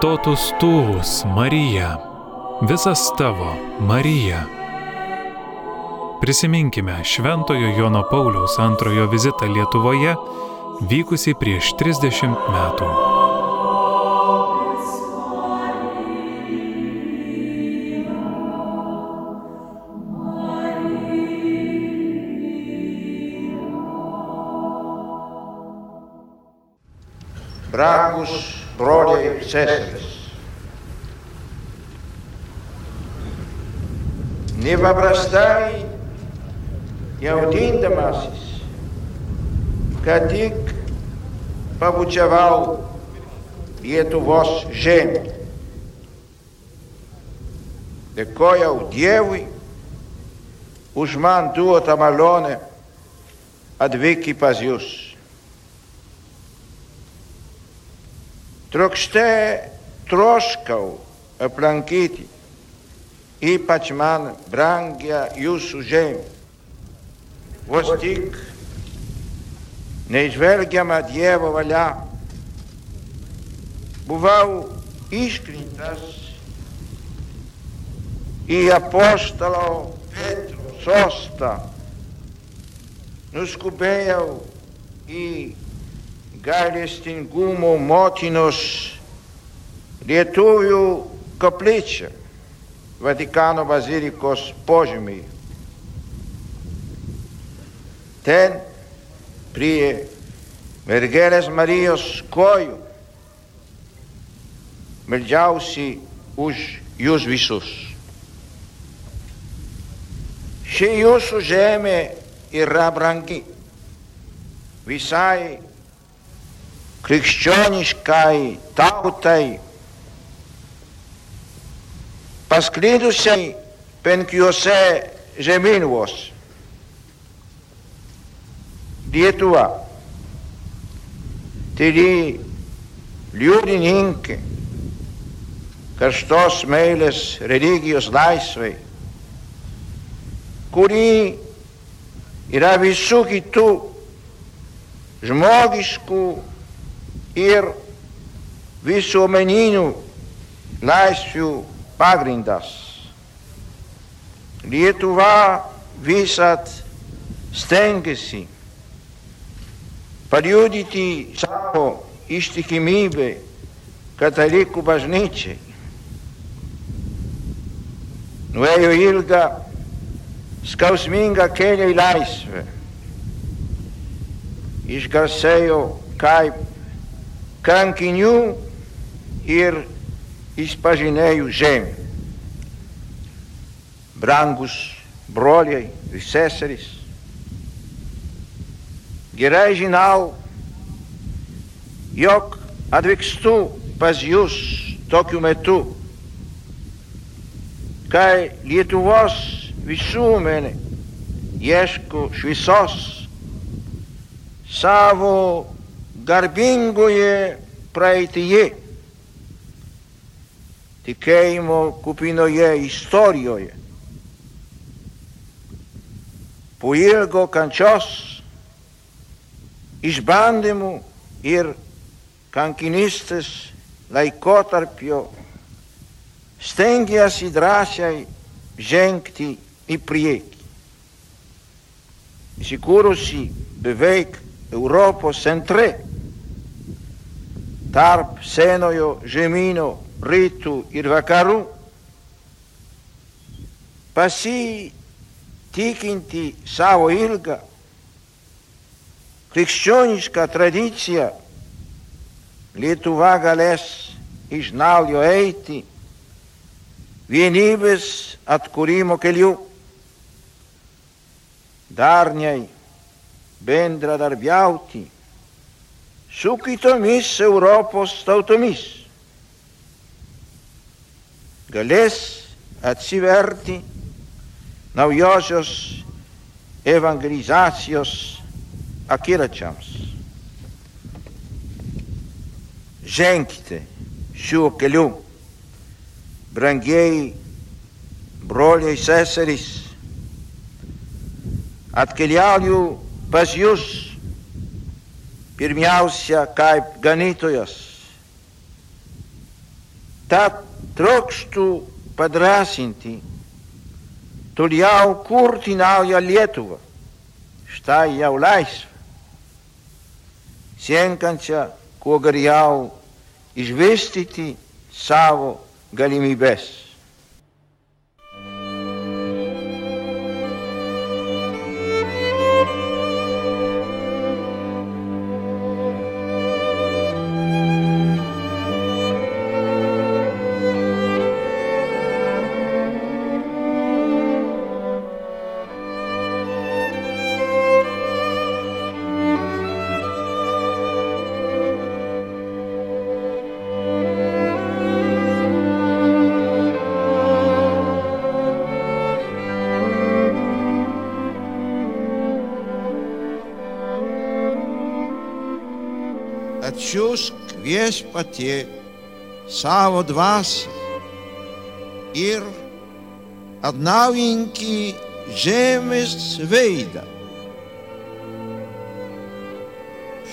totus tuvus, Marija, visas tavo, Marija. Prisiminkime Šventojo Jono Pauliaus antrojo vizitą Lietuvoje, vykusį prieš 30 metų. Nepaprastai jaudindamasis, kad tik pabučiavau Lietuvos žemę. Dėkojau Dievui už man duotą malonę atvykti pas jūs. Trokšte troškau aplankyti Ipatimán, Brangia, Yusujem, Vostik, Neizvergia, Madievo, valha, Buval, Iskrintas e Apóstolo Pedro Sosta, nos Cubeu e Galestingumo Motinos, Lietuvio Capricha, Vatikano bazilikos požemiai. Ten prie mergelės Marijos kojų meldžiausi už jūs visus. Ši jūsų žemė yra brangi visai krikščioniškai tautai pasklidusiai penkiuose žemynuose. Lietuva, tyri liudininkė karštos meilės religijos laisvai, kuri yra visų kitų žmogiškų ir visuomeninių laisvių pagrindas. Lietuva visat stengiasi paliudyti savo ištikimybę katalikų bažnyčiai. Nuėjo ilgą, skausmingą kelią į laisvę. Išgarsėjo kaip kankinių ir išpažinėjų žemė. Brangus broliai ir seserys, gerai žinau, jog atvykstu pas jūs tokiu metu, kai Lietuvos visuomenė ieško šviesos savo garbingoje Tikejmo kupino je, istorijo je. Pojelgo kan čas, išbandemu ir kankinistes laikotarpio stengiasi drąsiai žengti į priekį. Įsikūrusi beveik Europos centre tarp senojo žemynų rytų ir vakarų, pasitikinti savo ilgą krikščionišką tradiciją, Lietuva galės iš naujo eiti vienybės atkūrimo keliu, darniai bendradarbiauti su kitomis Europos tautomis galės atsiverti naujosios evangelizacijos akiračiams. Ženkite šiuo keliu, brangiai broliai seserys, atkeliauju pas jūs pirmiausia kaip ganytojas Tad trokštų padrasinti, toliau kurti naują Lietuvą. Štai jau laisvę. Sienkančią kuo geriau išvystyti savo galimybės. Atsiųsk viešpatie savo dvasę ir atnaujinki žemės veidą.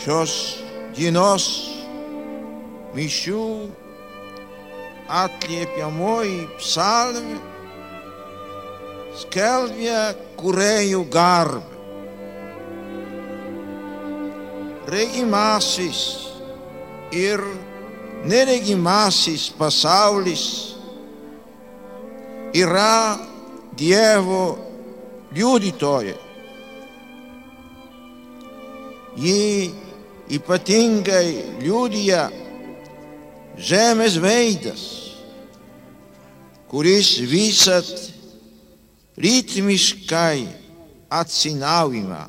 Šios dienos mišių atliepiamoji psalmė skelbia kurėjų garbę. Regimasis ir neregimasis pasaulis yra Dievo liudytoja. Ji ypatingai liudija žemės veidas, kuris visat ritmiškai atsinaujina.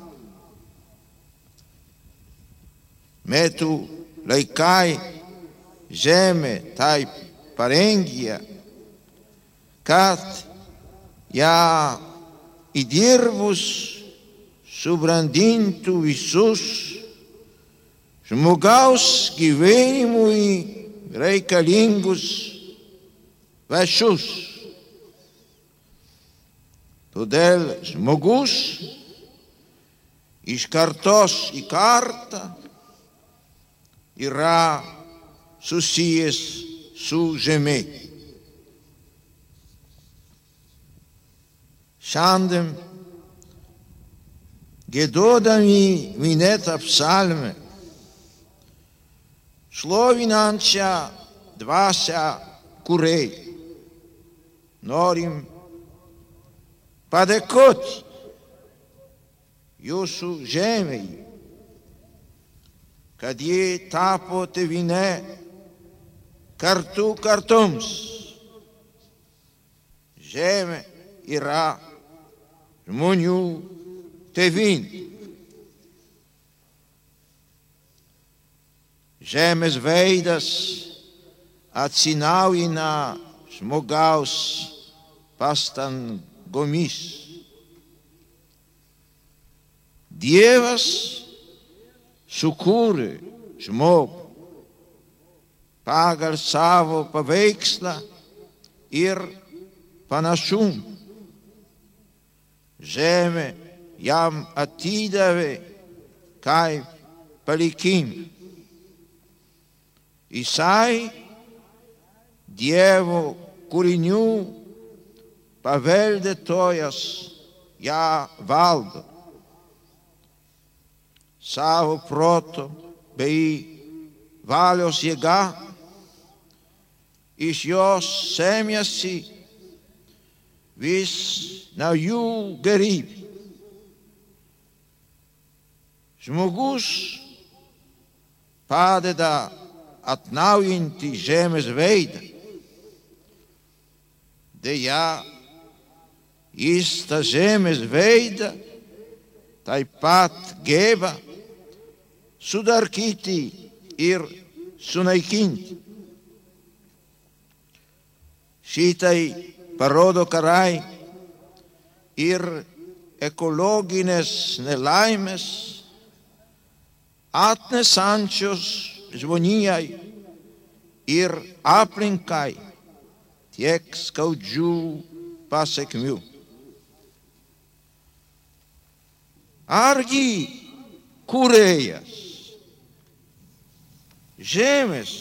Metų laikai žemė taip parengia, kad ją įdirbus subrandintų visus žmogaus gyvenimui reikalingus vašius. Todėl žmogus iš kartos į kartą yra susijęs su žemė. Šiandien gėdodami minėtą psalmę, šlovinančią dvasę kuriai, norim padėkoti jūsų žemėje kad ji tapo tėvine kartu kartums. Žemė yra žmonių tėvinė. Žemės veidas atsinaujina žmogaus pastangomis. Dievas sukūrė žmogų pagal savo paveikslą ir panašumą. Žemė jam atidavė kaip palikimą. Jisai Dievo kūrinių paveldėtojas ją valdo savo proto bei valios jėga, iš jos semėsi vis naujų gerybių. Žmogus padeda atnaujinti žemės veidą. Deja, jis tą žemės veidą taip pat geba sudarkyti ir sunaikinti. Šitai parodo karai ir ekologinės nelaimės atnesančios žmonijai ir aplinkai tiek skaudžių pasiekmių. Argi kūrėjas žemės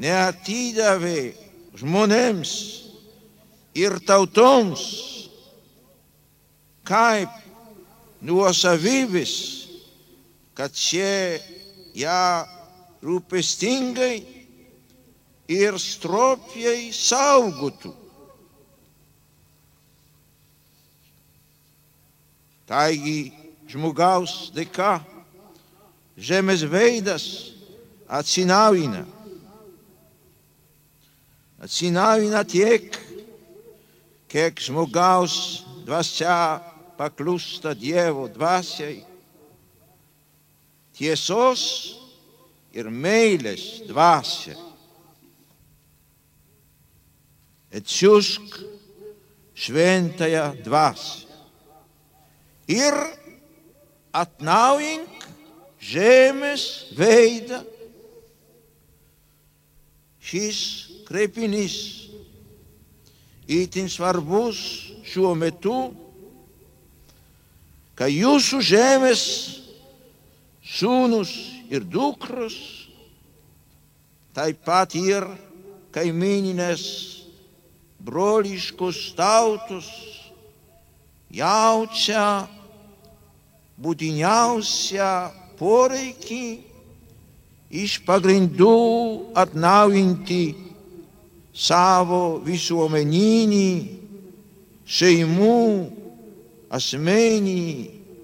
neatidavė žmonėms ir tautoms kaip nuosavybės, kad šie ją rūpestingai ir stropiai saugotų. Taigi žmogaus dėka žemės veidas atsinaujina. Atsinaujina tiek, kiek žmogaus dvasia paklūsta Dievo dvasiai, tiesos ir meilės dvasia. Atsiusk šventąją dvasią ir atnaujink žemės veidą. Šis kreipinys įtin svarbus šiuo metu, kai jūsų žemės sūnus ir dukros, taip pat ir kaimininės broliškos tautos jaučia būtiniausią poreikį iš pagrindų atnaujinti savo visuomeninį, šeimų, asmeninį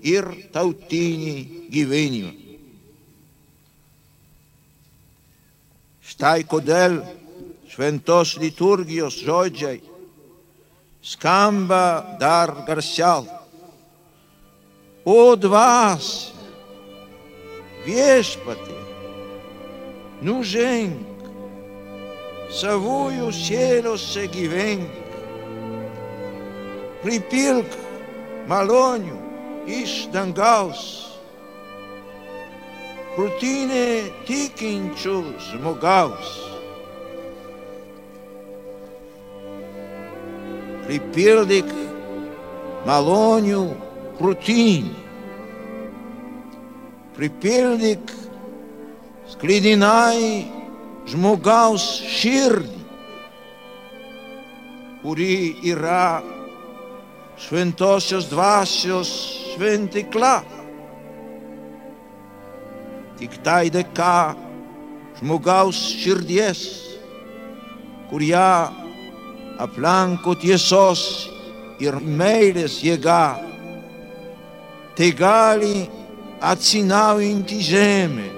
ir tautinį gyvenimą. Štai kodėl šventos liturgijos žodžiai skamba dar garsiau. O dvasia, viešpatė, Nužen, savuju sjelo se given, pripilk, malonju, iš dangaus, prutine tikinču zmogaus. Pripildik, malonju, prutine, pripildik, sklidinai žmogaus širdį, kuri yra šventosios dvasios šventikla. Tik tai dėka žmogaus širdies, kurie aplanko tiesos ir meilės jėga, tai gali atsinaujinti žemę.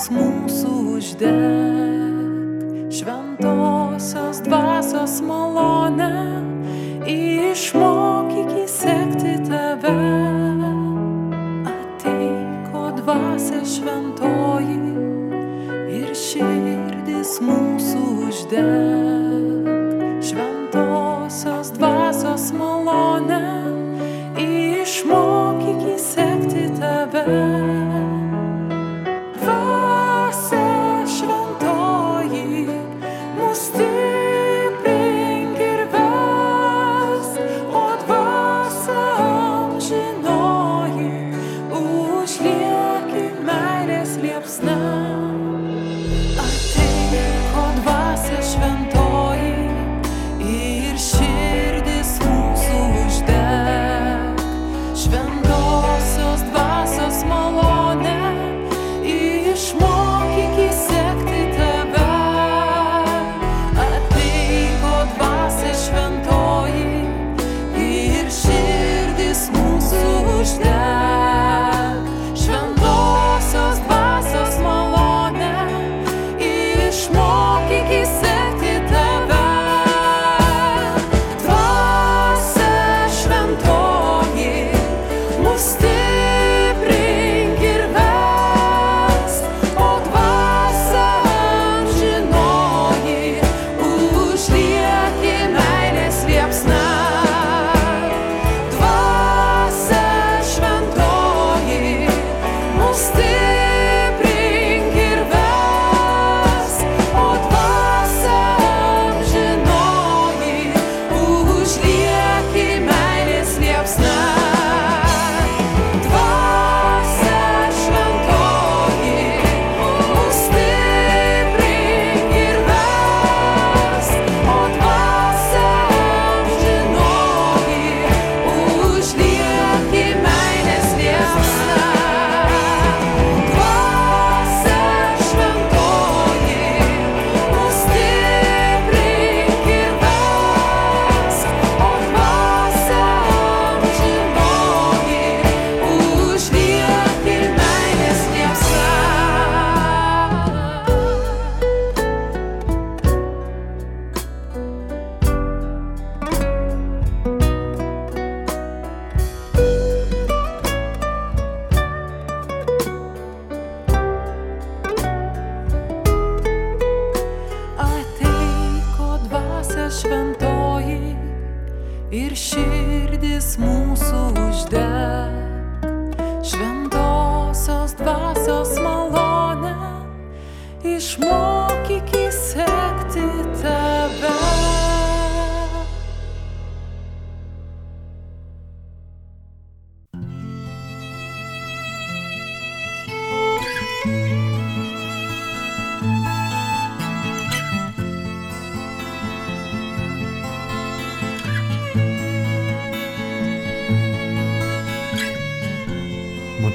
Širdis mūsų uždeg.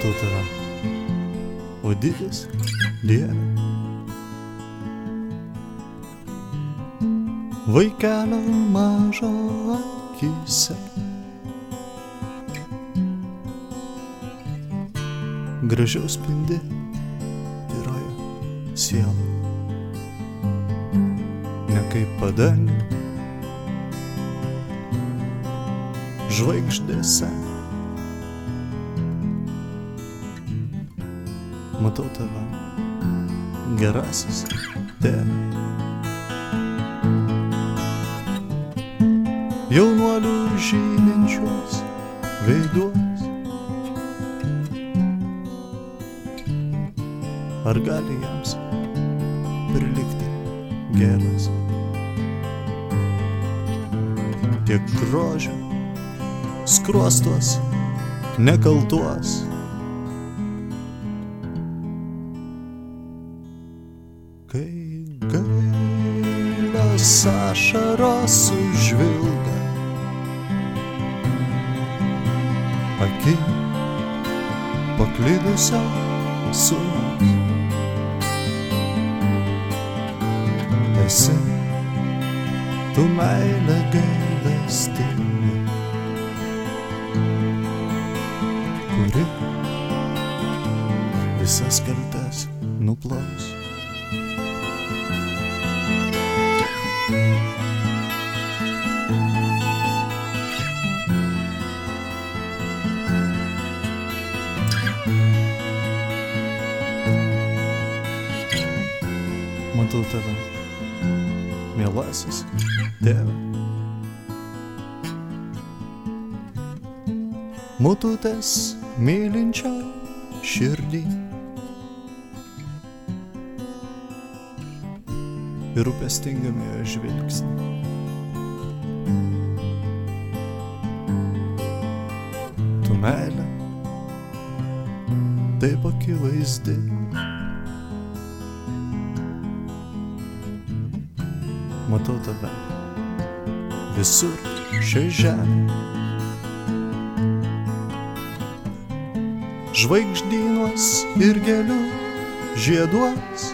Matau tave. O didis Dieve. Vaikelio mažo akise. Gražiau spindi tyroje siela. Ne kaip padangė. Žvaigždėse. Matau tave, gerasis tėve. Jaunuolių žyminčius veiduos. Ar gali jiems prilikti gėlas? Tiek grožio, skruostos, nekaltuos. Ašaros užvilga akį paklydusio sūnus. Esi tu meilė gailestinga, mielasis tėve. Mututės mylinčio širdį. Ir rūpestingame jo žvilgsnį. Tu meilė, taip akivaizdi. Matau tave visur šiai žemė. Žvaigždynuos ir gėlių žieduos.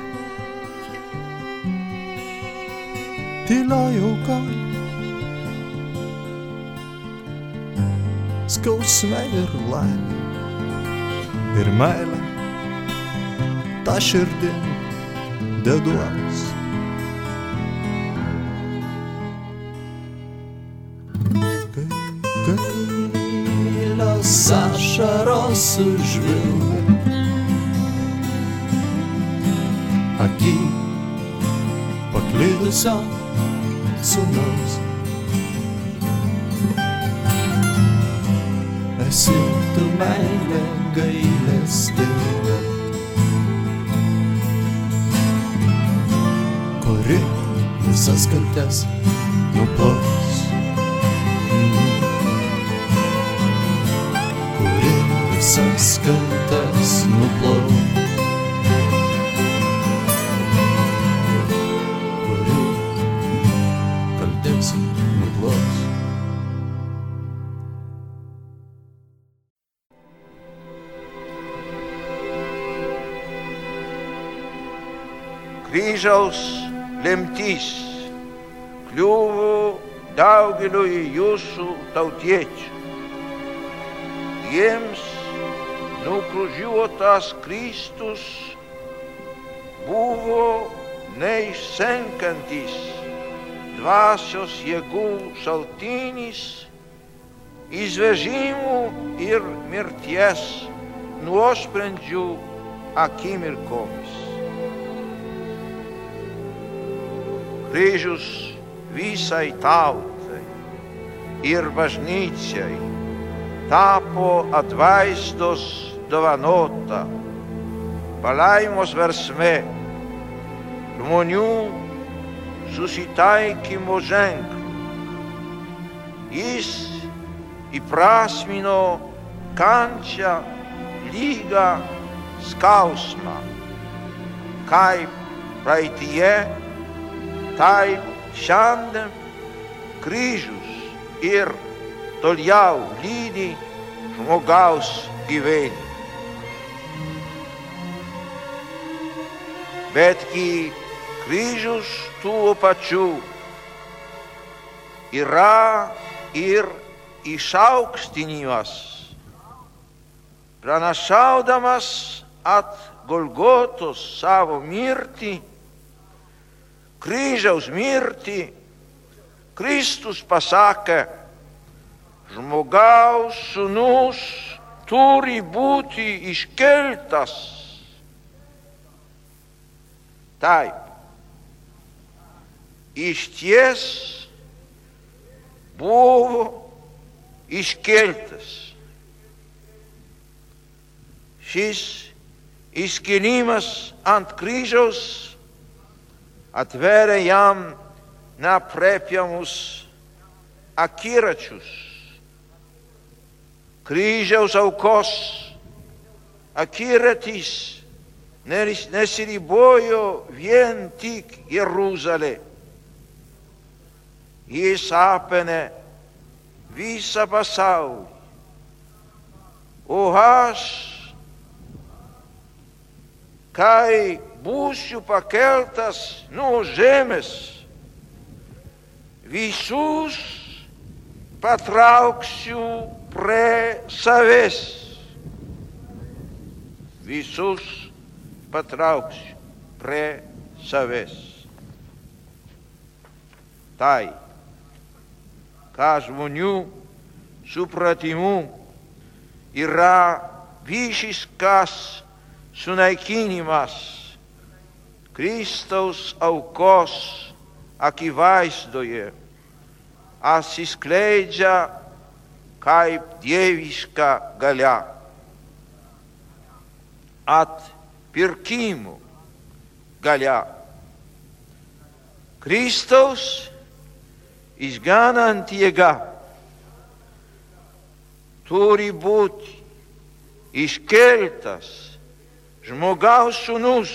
Tylioji auka. Skausme ir laimė. Ir meilė. Ta širdin deduos. Ašaros užvilga. Akį paklydusio sūnaus. Esi tu meilė gailestinga, kuri visas kaltes nuplaus. Visas kaltes nuplaus. Kuri kaltes nuplaus. kryžiaus lemtys kliuvo daugeliui jūsų tautiečių. Jiems nukryžiuotas Kristus buvo neišsenkantis dvasios jėgų šaltinis, izvežimų ir mirties nuosprendžių akimirkomis. Kryžius visai tautai ir bažnyčiai tapo atvaizdos dovanota, palaimos versme, žmonių susitaikymo ženklų. Jis įprasmino kančią, lygą, skausmą, kaip praeitie, taip šiandien kryžius ir toliau lydi žmogaus gyvenimą. Betgi kryžius tuo pačiu yra ir išaukštinimas, pranašaudamas at Golgotos savo mirtį, kryžiaus mirtį, Kristus pasakė, žmogaus sūnus turi būti iškeltas Taip. Iš ties buvo iškeltas. Šis iškilimas ant kryžiaus atveria jam neaprėpiamus akiračius. Kryžiaus aukos akiratis nesi li bojo vjen tik Jeruzale. Jesapene, visa passau, o has, cai pa paqueltas no žemes. visus patrauksiu pre saves, visus patrauksiu prie savęs. Tai, ką žmonių supratimu yra visiškas sunaikinimas Kristaus aukos akivaizdoje, atsiskleidžia kaip dieviška galia. At pirkimų galia. Kristaus išganant jėga turi būti iškeltas žmogaus sūnus,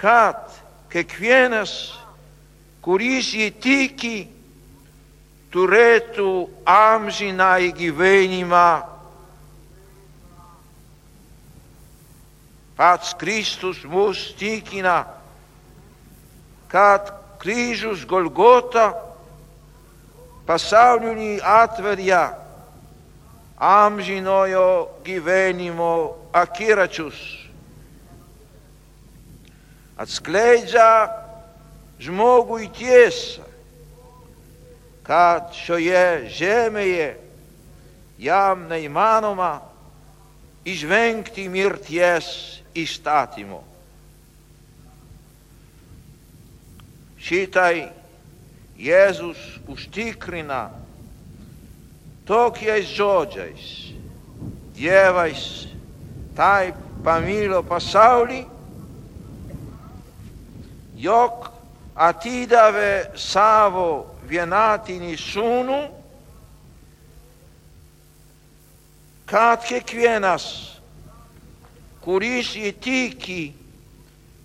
kad kiekvienas, kuris jį tiki, turėtų amžiną gyvenimą Pats Kristus mus tikina, kad kryžius Golgota pasaulinį atveria amžinojo gyvenimo akiračius. Atskleidžia žmogui tiesą, kad šioje žemėje jam neįmanoma išvengti mirties istatimo. Čitaj, Jezus uštikrina, tok je izđođajs, djevajs, taj pa milo pasavli, jok a ti dave savo vjenatini sunu, katke kvjenas, kuris įtiki,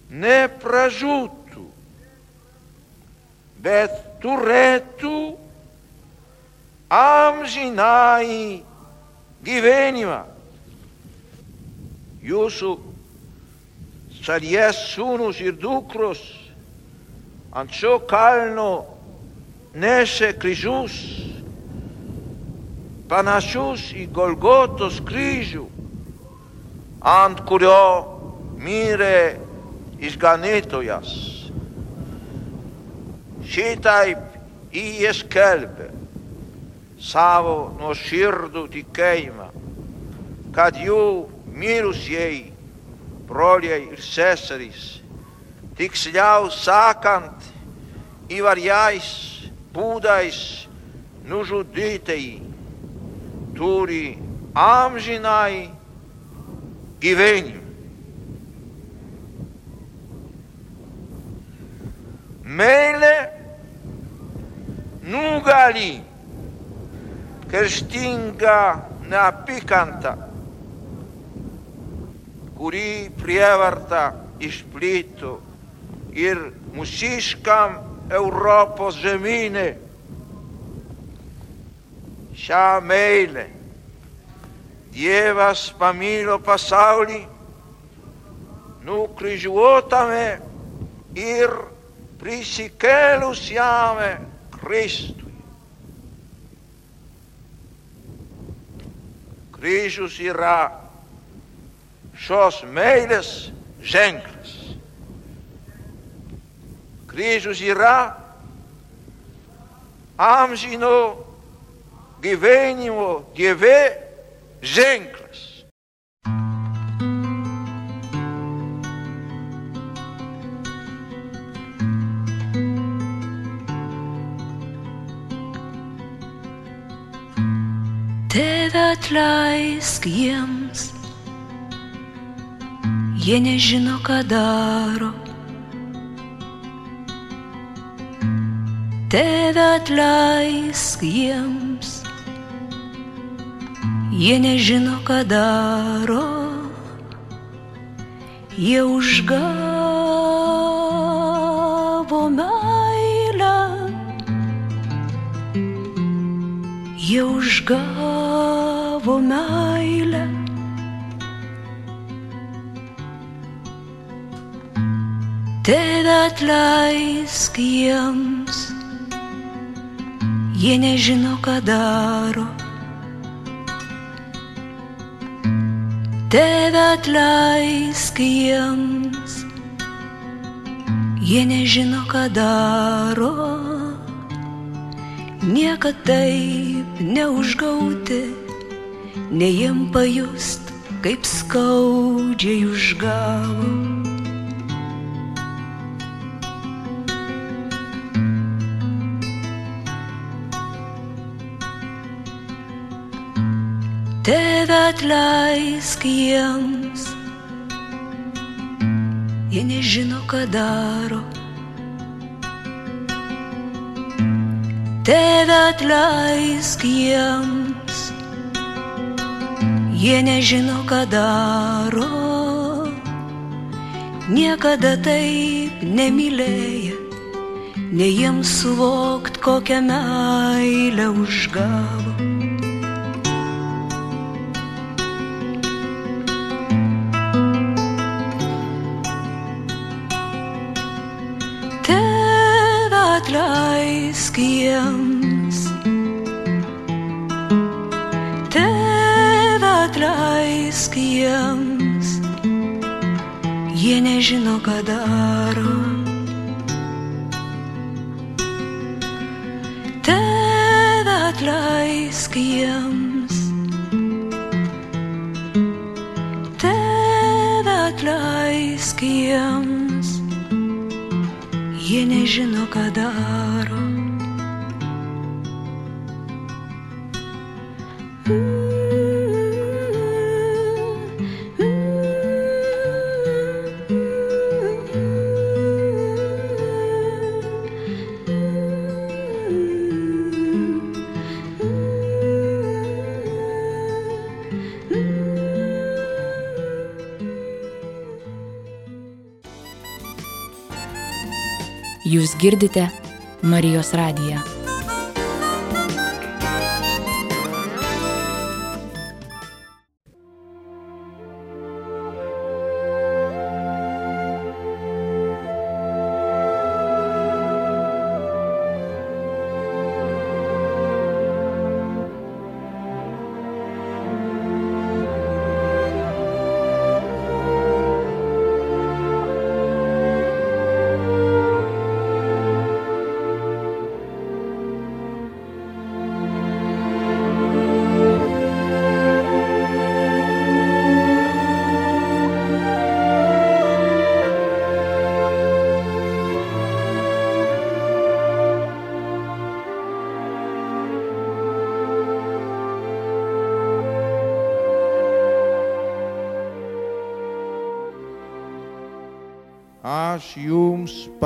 nepražūtų, bet turėtų amžinai gyvenimą. Jūsų šalies sūnus ir dukros ant šio kalno nešė kryžius, panašus į Golgotos kryžių ant kurio mīrē izganītojas. Šitaip ieskelbē savu no širdu tikējuma, kad jū mirusiei broliai ir seserys, tiks ļaus sākant ivarjais būdais nužudītei, turi amžinai, gyvenimą. meilė nugali kerštingą neapykantą, kuri prievarta išplito ir mūsiškam Europos žemynė. Šią meilę Dievas pamilo pasaulį, nukryžiuotame ir prisikėlusiame Kristui. Kryžius yra šios meilės ženklas. Kryžius yra amžino gyvenimo Dieve ženklas. Tėve atleisk jiems, jie nežino, ką daro. Tėve atleisk jiems, jie nežino, ką daro. Jie užgavo meilę. Jie užgavo meilę. Tėve atleisk jiems, jie nežino, ką daro. Tėve atleisk jiems, jie nežino, ką daro niekad taip neužgauti, ne jiem pajust, kaip skaudžiai užgavo. Tėve atleisk jiems, jie nežino, ką daro. Tėve atleisk jiems, jie nežino, ką daro. Niekada taip nemylėję, ne jiems suvokt, kokią meilę užgavo. Jiems. Tėve atleisk jiems. Jie nežino, ką daro. Tėve atleisk jiems. Tėve atleisk jiems. Jie nežino, ką girdite Marijos radiją.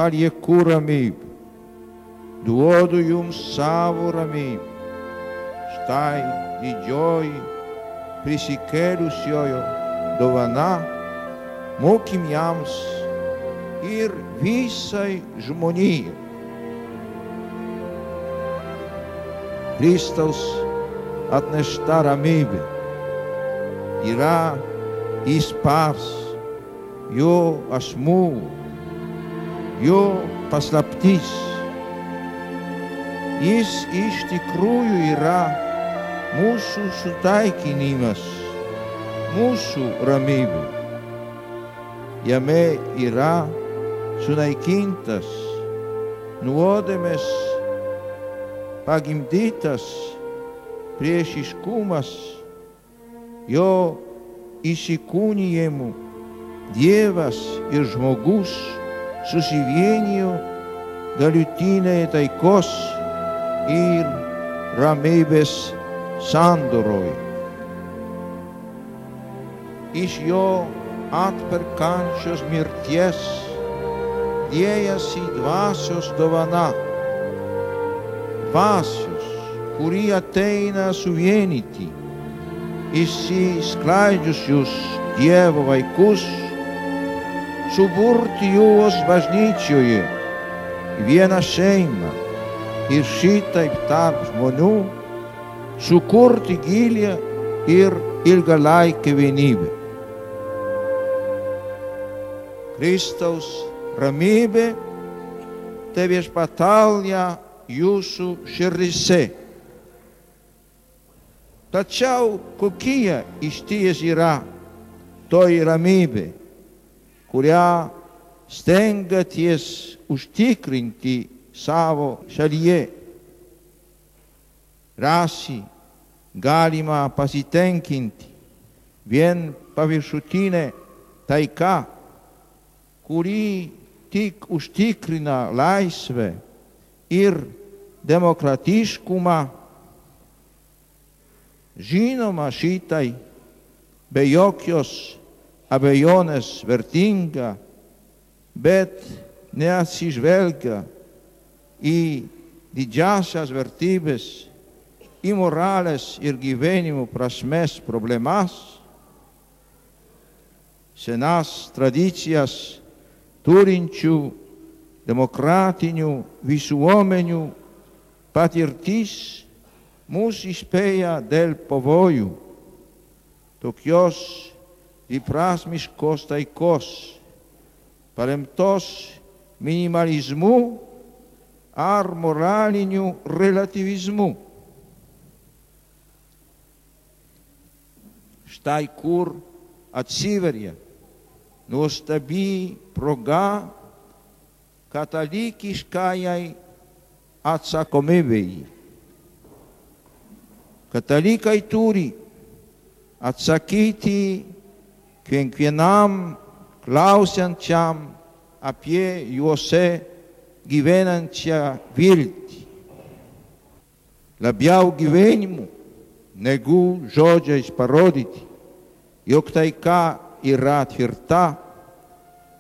Jums palieku ramybę, duodu jums savo ramybę. Štai didžioji prisikėlusiojo dovana mokymjams ir visai žmonijai. Kristaus atnešta ramybė yra jis pats, jo asmuo, jo paslaptis. Jis iš tikrųjų yra mūsų sutaikinimas, mūsų ramybė. Jame yra sunaikintas nuodėmės pagimdytas priešiškumas jo įsikūnijimu Dievas ir žmogus susivienijo galutinėje taikos ir ramybės sandoroj. Iš jo atperkančios mirties dėjasi dvasios dovana. Dvasios, kuri ateina suvienyti įsiskleidžiusius Dievo vaikus, suburti juos bažnyčioje vieną šeimą ir šitaip tarp žmonių sukurti gilę ir ilgalaikę vienybę. Kristaus ramybė te viešpatalja jūsų širdise. Tačiau kokie iš ties yra toji ramybė, kurią stengiaties užtikrinti savo šalyje. Rasi galima pasitenkinti vien paviršutinė taika, kuri tik užtikrina laisvę ir demokratiškumą. Žinoma, šitai be jokios abejonės vertinga, bet neatsižvelgia į didžiasias vertybės, į moralės ir gyvenimo prasmės problemas, senas tradicijas turinčių demokratinių visuomenių patirtis mus įspėja dėl pavojų. Tokios διπράσμης κοσταϊκός, παρεμπτός μινιμαλισμού, αρμοράλινιου ρελατιβισμού. Штай кур от Сиверия, но остаби прога католики шкаяй отца комевей. Kiekvienam klausiančiam apie juose gyvenančią viltį. Labiau gyvenimu negu žodžiais parodyti, jog taika yra tvirta,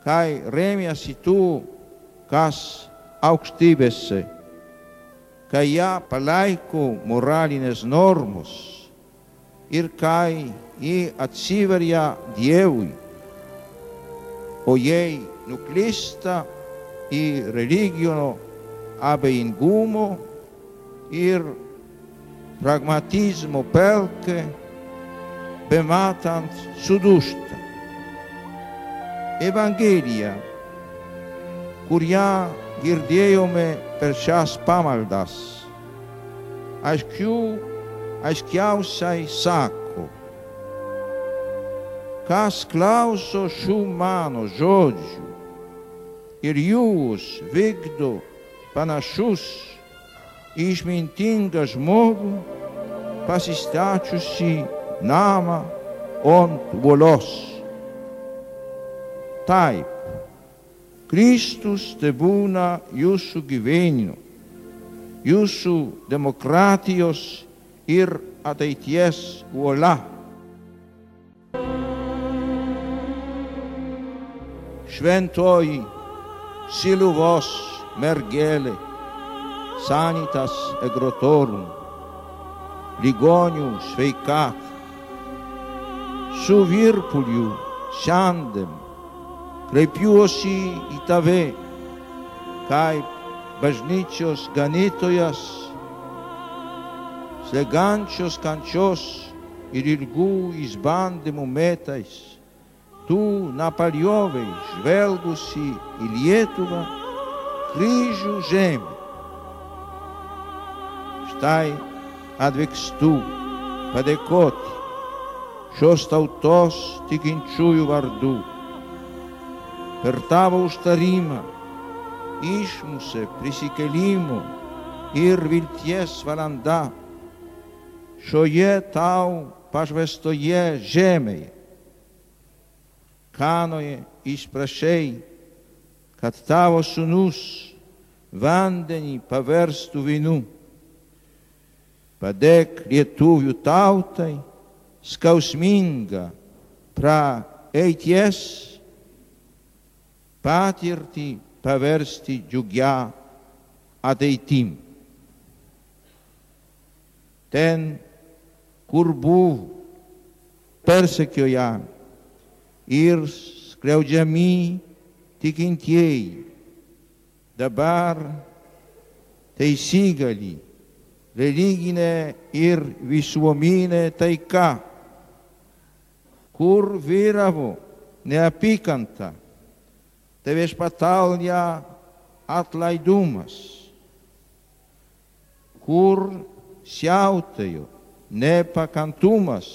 kai remiasi tų, kas aukštybėse, kai ją palaiko moralinės normos ir kai e от Сиверия Девы, o ei nuclista i religiono abe ingumo ir pragmatismo pelke bematant sudusta. Evangelia curia girdeiome per chas pamaldas asciu asciausai sac. Kas klauso šių mano žodžių ir jūs vykdo panašus į išmintingą žmogų, pasistačiusi namą ant uolos. Taip, Kristus te būna jūsų gyvenimo, jūsų demokratijos ir ateities uola. Šventoji Siluvos mergelė, sanitas egrotorum, ligonių sveikatą, su virpuliu šiandien kreipiuosi į tave, kaip bažnyčios ganytojas, slegančios kančios ir ilgų išbandymų metais, tu napaliovai žvelgusi į Lietuvą kryžių žemę. Štai atvykstu padėkoti šios tautos tikinčiųjų vardu. Per tavo užtarimą išmusė prisikelimo ir vilties valanda šioje tau pašvestoje žemėje. Kanoje išprašai, kad tavo sunus vandenį paverstų vynu. Padėk lietuvių tautai skausmingą praeities patirtį paversti džiugia ateitim. Ten, kur buvo persekiojami ir skriaudžiami tikintieji, dabar teisygali religinė ir visuomenė taika, kur vyravo neapykanta, tai viešpatauja atlaidumas, kur siautėjo nepakantumas,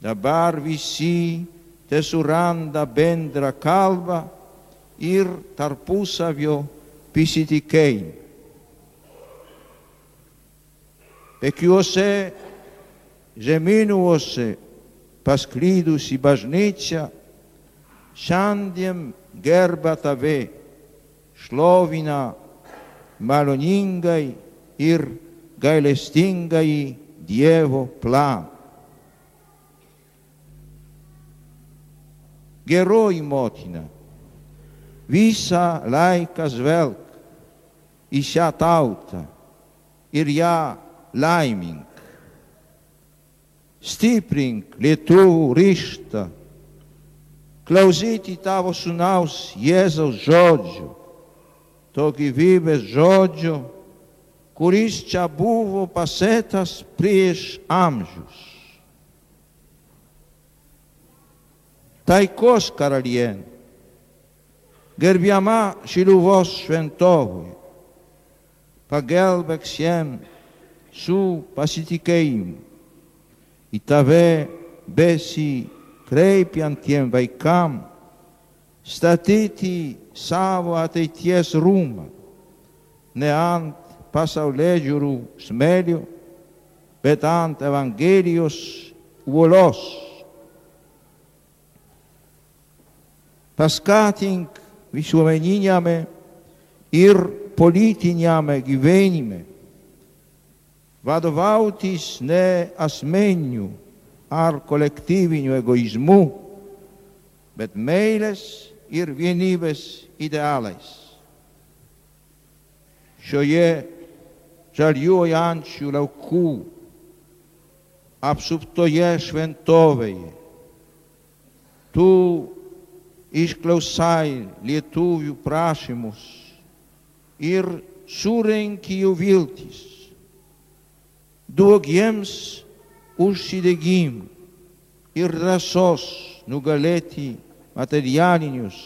dabar visi te suranda bendrą kalbą ir tarpusavio pasitikėjimą. Pekiuose žemynuose pasklydusi bažnyčia šiandien gerba tave, šlovina maloningai ir gailestingai Dievo planą. Geroji motina, visą laiką žvelg į šią tautą ir ją laimink. Stiprink lietuvų ryštą, klausyti tavo sunaus Jėzaus žodžių, to gyvybės žodžių, kuris čia buvo pasėtas prieš amžius. ταϊκός καραλιέν, γερβιαμά σιλουβός σφεντόβοι, παγελβεξιέν, σου πασιτικέιμ, η ταβέ μπέσι κρέπιαν τιέν βαϊκάμ, στατήτη σάβο ατεϊτιές ρούμα, νεάντ πασαουλέγιουρου σμέλιο, πετάντ Ευαγγέλιος ουολός, Paskatink visuomeniniame ir politiniame gyvenime vadovautis ne asmeniniu ar kolektyviniu egoizmu, bet meilės ir vienybės idealais. Šioje žaliuojančių laukų apsuptoje šventovėje tu išklausai lietuvių prašymus ir surenki jų viltis duok jiems užsidegimų ir drąsos nugalėti materialinius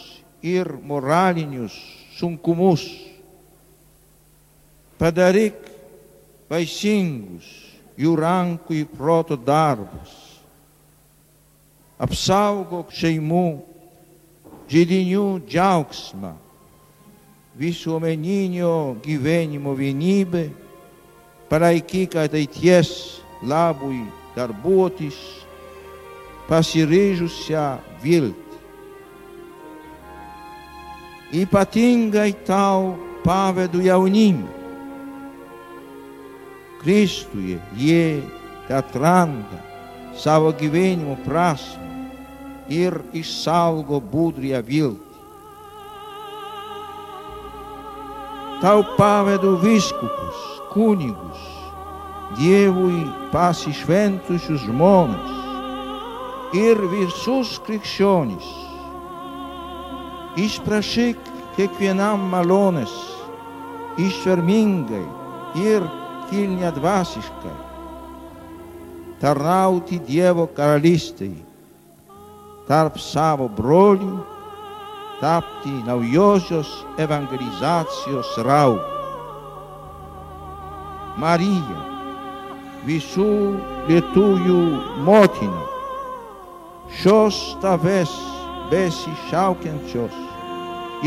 ir moralinius sunkumus. Padaryk vaisingus jų rankų į proto darbus. Apsaugok šeimų žydinių džiaugsmą, visuomeninio gyvenimo vienybę palaikyk ateities labui darbuotis, pasiryžusią viltį. Ypatingai tau pavedu jaunimą. Kristuje jie atranda savo gyvenimo prasme ir išsaugo budrią viltį. tau pavedu viskupus, kunigus, Dievui pasišventusius žmonės ir visus krikščionis. Išprašyk kiekvienam malonės, išvermingai ir kilniadvasiškai tarnauti Dievo karalystėje, tarp savo brolių, tapti naujosios evangelizacijos rau. Marija, visų lietuvių motina, šios tavęs besišaukiančios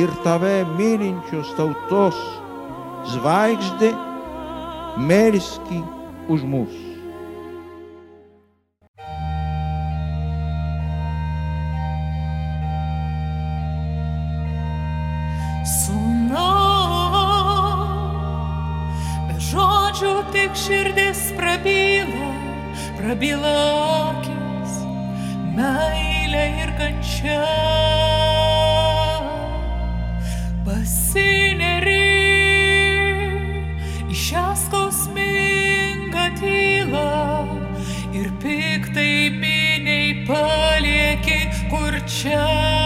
ir tave mylinčios tautos žvaigždė melski už tik širdis prabyla, prabyla akis, meilė ir kančia. Pasineri į šią skausmingą tylą ir piktai miniai palieki kur čia.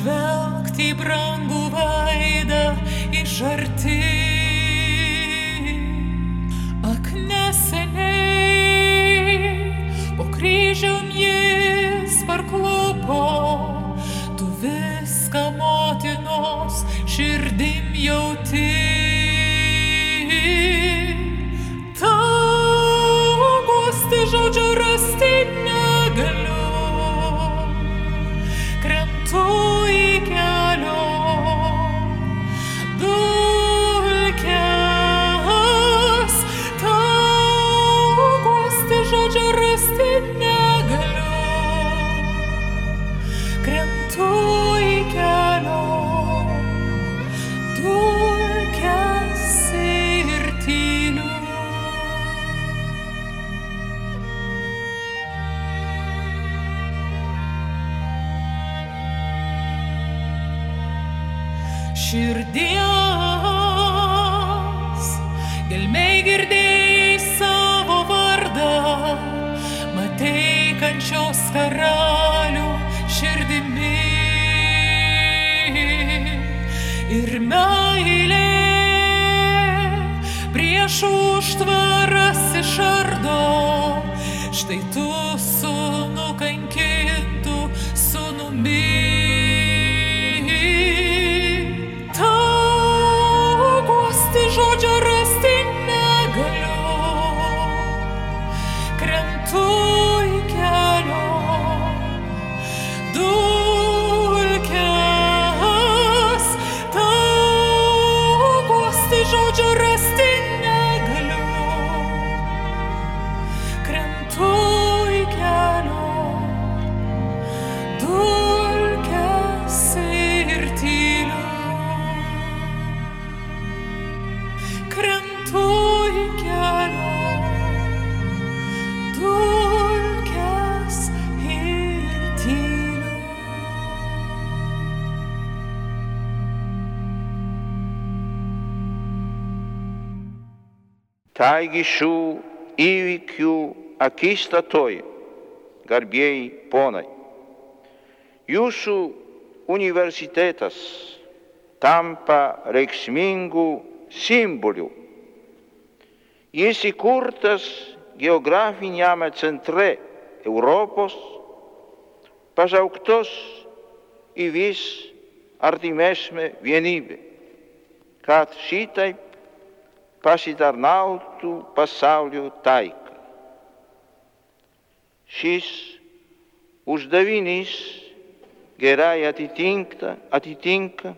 Pažvelgti į Taigi šių įvykių akistatoj, garbėjai ponai, jūsų universitetas tampa reikšmingų simbolių. Jis įkurtas geografiniame centre Europos, pažauktos į vis artimesnę vienybę, kad šitaip pasitarnautų pasaulio taiką. Šis uždavinys gerai atitinka, atitinka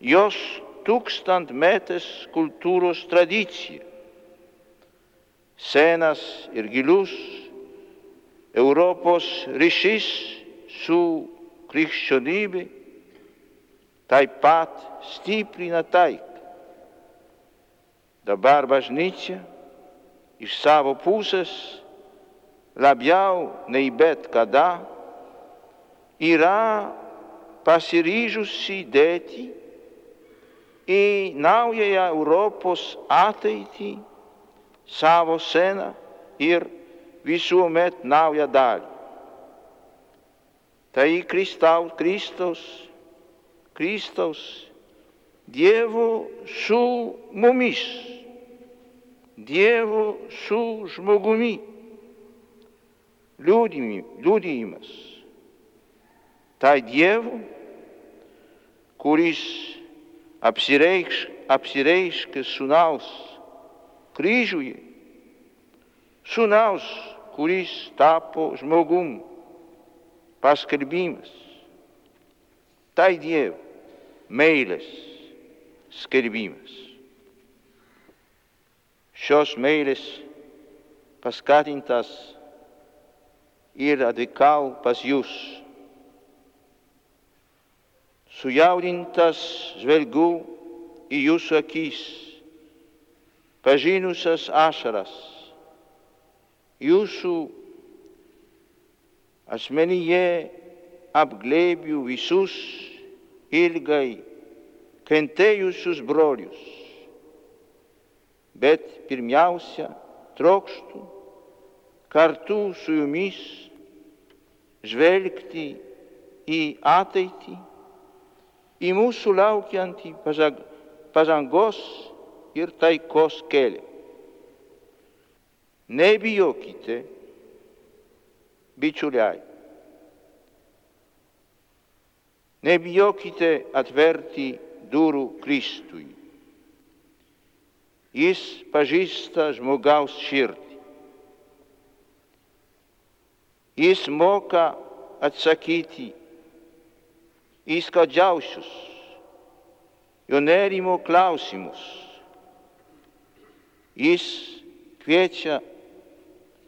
jos tūkstantmetės kultūros tradicija. Senas ir gilus Europos ryšys su krikščionybė taip pat stiprina taiką. Dabar bažnyčia iš savo pusės labiau nei bet kada yra pasiryžusi dėti į naująją Europos ateitį savo seną ir visuomet naują dalį. Tai Kristaus, Kristaus, Kristaus Dievo su mumis, Dievo su žmogumi liūdėjimas. Tai Dievo, kuris apsireikš, apsireiškia sunaus kryžiuje, sunaus, kuris tapo žmogum, paskelbimas. Tai Dievo meilės skelbimas. Šios meilės paskatintas ir atvykau pas jūs. Sujaudintas žvelgiu į jūsų akis, pažinusias ašaras, jūsų asmenyje apglėbiu visus ilgai kentėjusius brolius, bet pirmiausia trokštų kartu su jumis žvelgti į ateitį, į mūsų laukiantį pažangos ir taikos kelią. Nebijokite, bičiuliai. Nebijokite atverti durų Kristui. Jis pažįsta žmogaus širdį. Jis moka atsakyti į skaudžiausius jo nerimo klausimus. Jis kviečia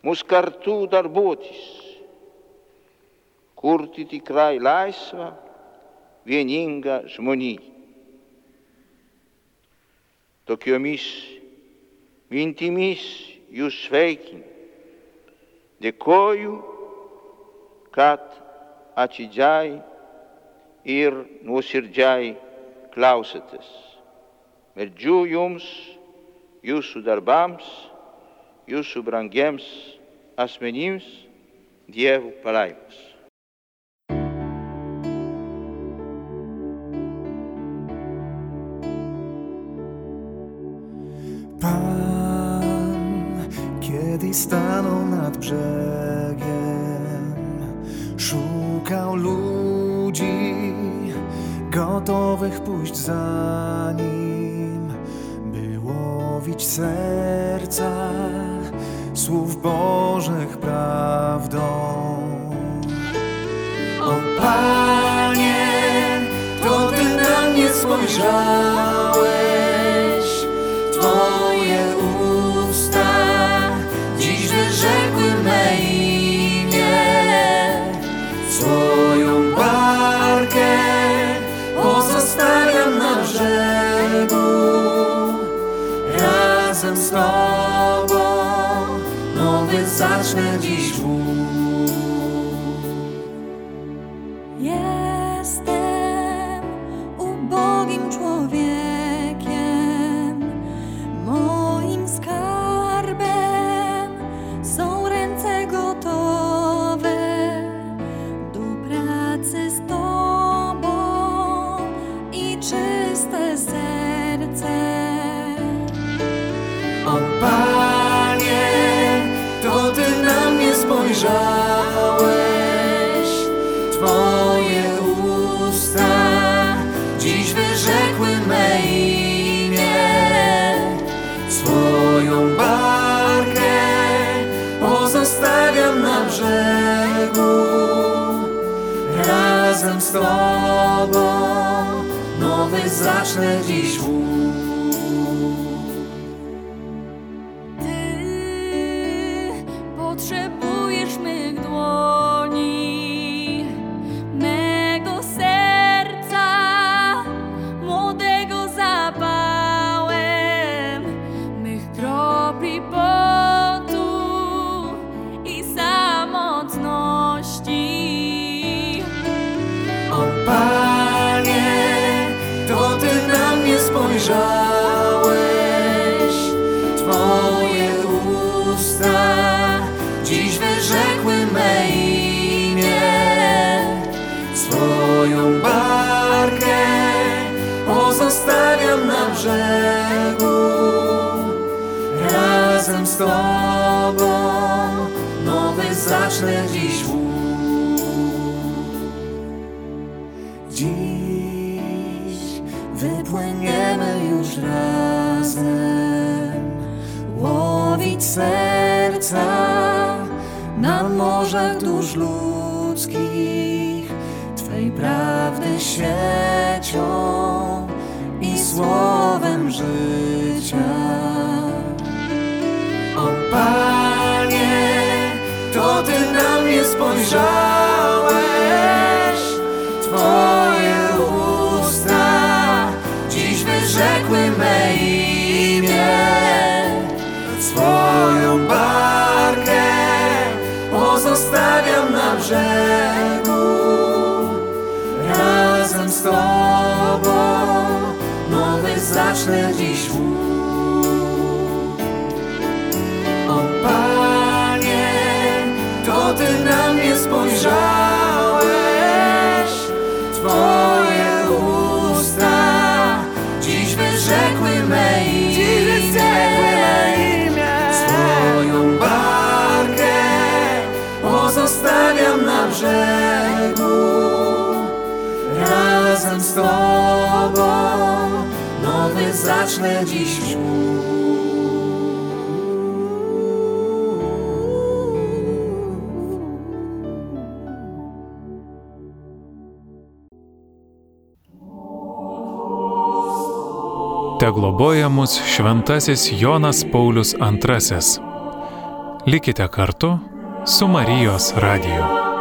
mus kartu darbuotis, kurti tikrai laisvą, vieningą žmoniją. Tokiomis mintimis jūs sveikinu. Dėkoju kad atidžiai ir nuoširdžiai klausėtės. Meldžiu jums, jūsų darbams, jūsų brangiems asmenims Dievo palaimus. Brzegiem, szukał ludzi gotowych pójść za nim, by łowić serca słów Bożych prawdą. O Panie, to Ty na mnie spojrzałeś, Tobą nowy zacznę dziś mnie spojrzałeś, Twoje usta dziś wyrzekły me imię. swoją barkę pozostawiam na brzegu. Razem z Tobą nowy zacznę dziś na morzach dusz ludzkich Twej prawdy siecią i słowem życia. O Panie, to Ty na mnie spojrzałeś, Twoje pozostawiam na brzegu, razem z Tobą nowy zacznę dziś. Z Tobą nowy zacznę dziś Te globoja mus šventasis Jonas Paulius II. Likite kartu su Marijos radiju.